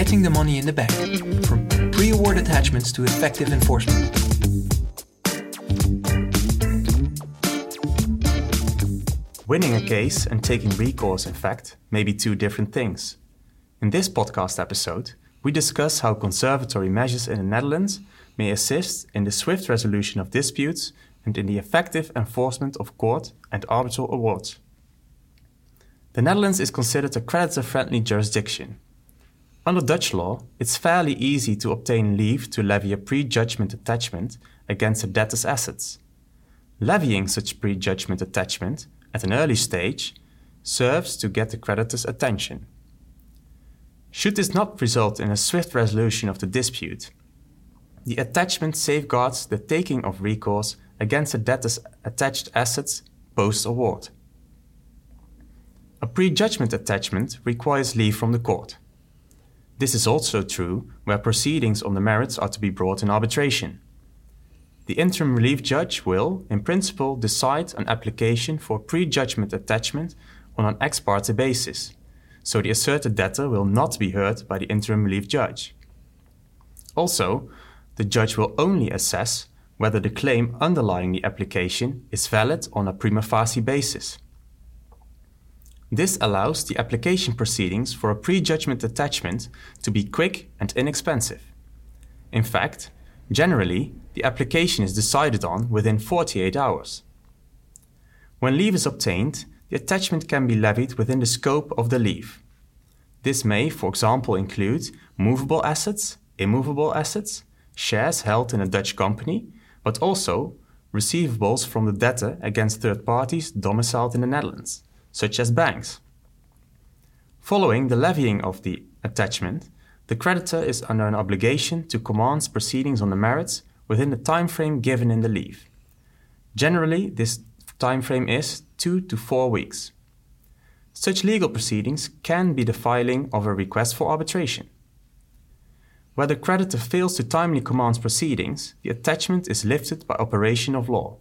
getting the money in the bank, from pre award attachments to effective enforcement. Winning a case and taking recourse, in fact, may be two different things. In this podcast episode, we discuss how conservatory measures in the Netherlands may assist in the swift resolution of disputes and in the effective enforcement of court and arbitral awards. The Netherlands is considered a creditor friendly jurisdiction. Under Dutch law, it's fairly easy to obtain leave to levy a prejudgment attachment against a debtor's assets. Levying such prejudgment attachment at an early stage serves to get the creditor's attention. Should this not result in a swift resolution of the dispute, the attachment safeguards the taking of recourse against a debtor's attached assets post award. A prejudgment attachment requires leave from the court. This is also true where proceedings on the merits are to be brought in arbitration. The interim relief judge will, in principle, decide an application for prejudgment attachment on an ex parte basis, so the asserted debtor will not be heard by the interim relief judge. Also, the judge will only assess whether the claim underlying the application is valid on a prima facie basis. This allows the application proceedings for a prejudgment attachment to be quick and inexpensive. In fact, generally, the application is decided on within 48 hours. When leave is obtained, the attachment can be levied within the scope of the leave. This may, for example, include movable assets, immovable assets, shares held in a Dutch company, but also receivables from the debtor against third parties domiciled in the Netherlands such as banks. Following the levying of the attachment, the creditor is under an obligation to commence proceedings on the merits within the time frame given in the leave. Generally, this time frame is 2 to 4 weeks. Such legal proceedings can be the filing of a request for arbitration. Where the creditor fails to timely commence proceedings, the attachment is lifted by operation of law.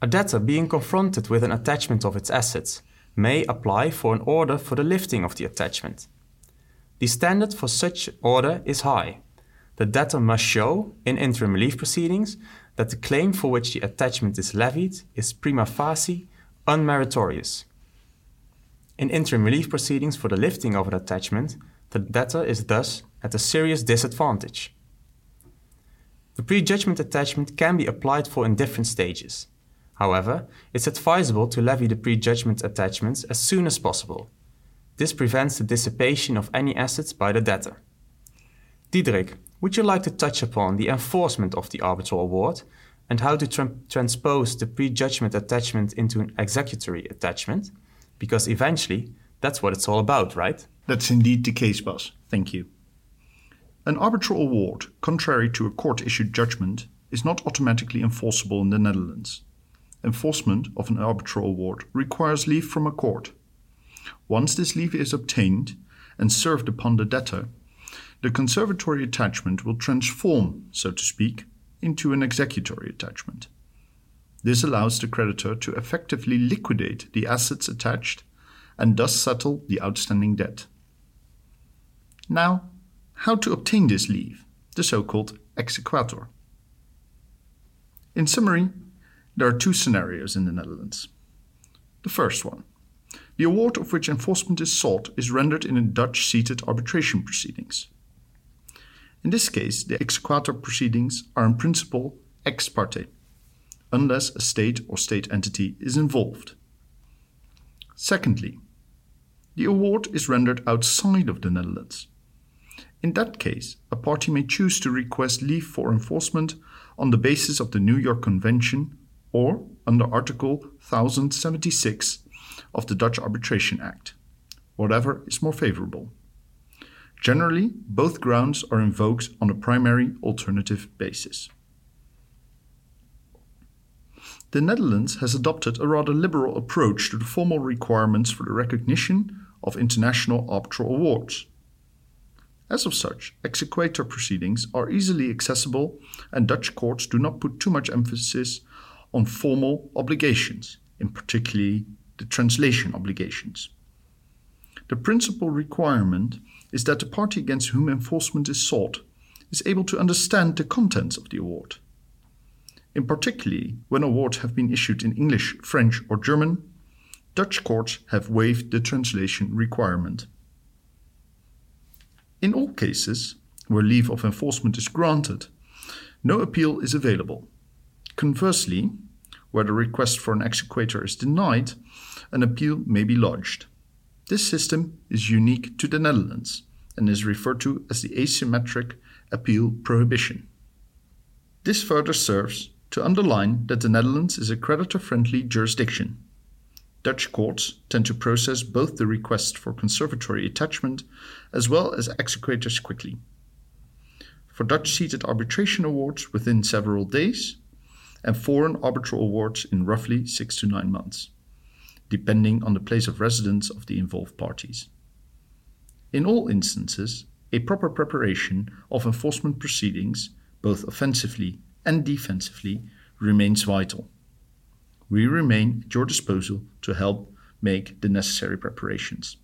A debtor being confronted with an attachment of its assets may apply for an order for the lifting of the attachment. The standard for such order is high. The debtor must show, in interim relief proceedings, that the claim for which the attachment is levied is prima facie unmeritorious. In interim relief proceedings for the lifting of an attachment, the debtor is thus at a serious disadvantage. The prejudgment attachment can be applied for in different stages. However, it's advisable to levy the prejudgment attachments as soon as possible. This prevents the dissipation of any assets by the debtor. Diederik, would you like to touch upon the enforcement of the arbitral award and how to tra- transpose the prejudgment attachment into an executory attachment? Because eventually, that's what it's all about, right? That's indeed the case, Bas. Thank you. An arbitral award, contrary to a court issued judgment, is not automatically enforceable in the Netherlands enforcement of an arbitral award requires leave from a court. Once this leave is obtained and served upon the debtor, the conservatory attachment will transform, so to speak, into an executory attachment. This allows the creditor to effectively liquidate the assets attached and thus settle the outstanding debt. Now, how to obtain this leave, the so called exequatur? In summary, there are two scenarios in the Netherlands. The first one the award of which enforcement is sought is rendered in a Dutch seated arbitration proceedings. In this case, the exequatur proceedings are in principle ex parte, unless a state or state entity is involved. Secondly, the award is rendered outside of the Netherlands. In that case, a party may choose to request leave for enforcement on the basis of the New York Convention or under Article 1076 of the Dutch Arbitration Act, whatever is more favorable. Generally, both grounds are invoked on a primary alternative basis. The Netherlands has adopted a rather liberal approach to the formal requirements for the recognition of international arbitral awards. As of such, exequatur proceedings are easily accessible, and Dutch courts do not put too much emphasis on formal obligations, in particularly the translation obligations. The principal requirement is that the party against whom enforcement is sought is able to understand the contents of the award. In particular, when awards have been issued in English, French, or German, Dutch courts have waived the translation requirement. In all cases where leave of enforcement is granted, no appeal is available. Conversely, where the request for an exequatur is denied, an appeal may be lodged. This system is unique to the Netherlands and is referred to as the asymmetric appeal prohibition. This further serves to underline that the Netherlands is a creditor friendly jurisdiction. Dutch courts tend to process both the request for conservatory attachment as well as exequaturs quickly. For Dutch seated arbitration awards within several days, and foreign arbitral awards in roughly six to nine months, depending on the place of residence of the involved parties. In all instances, a proper preparation of enforcement proceedings, both offensively and defensively, remains vital. We remain at your disposal to help make the necessary preparations.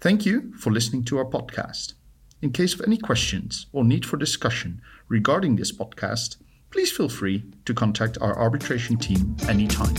Thank you for listening to our podcast. In case of any questions or need for discussion regarding this podcast, please feel free to contact our arbitration team anytime.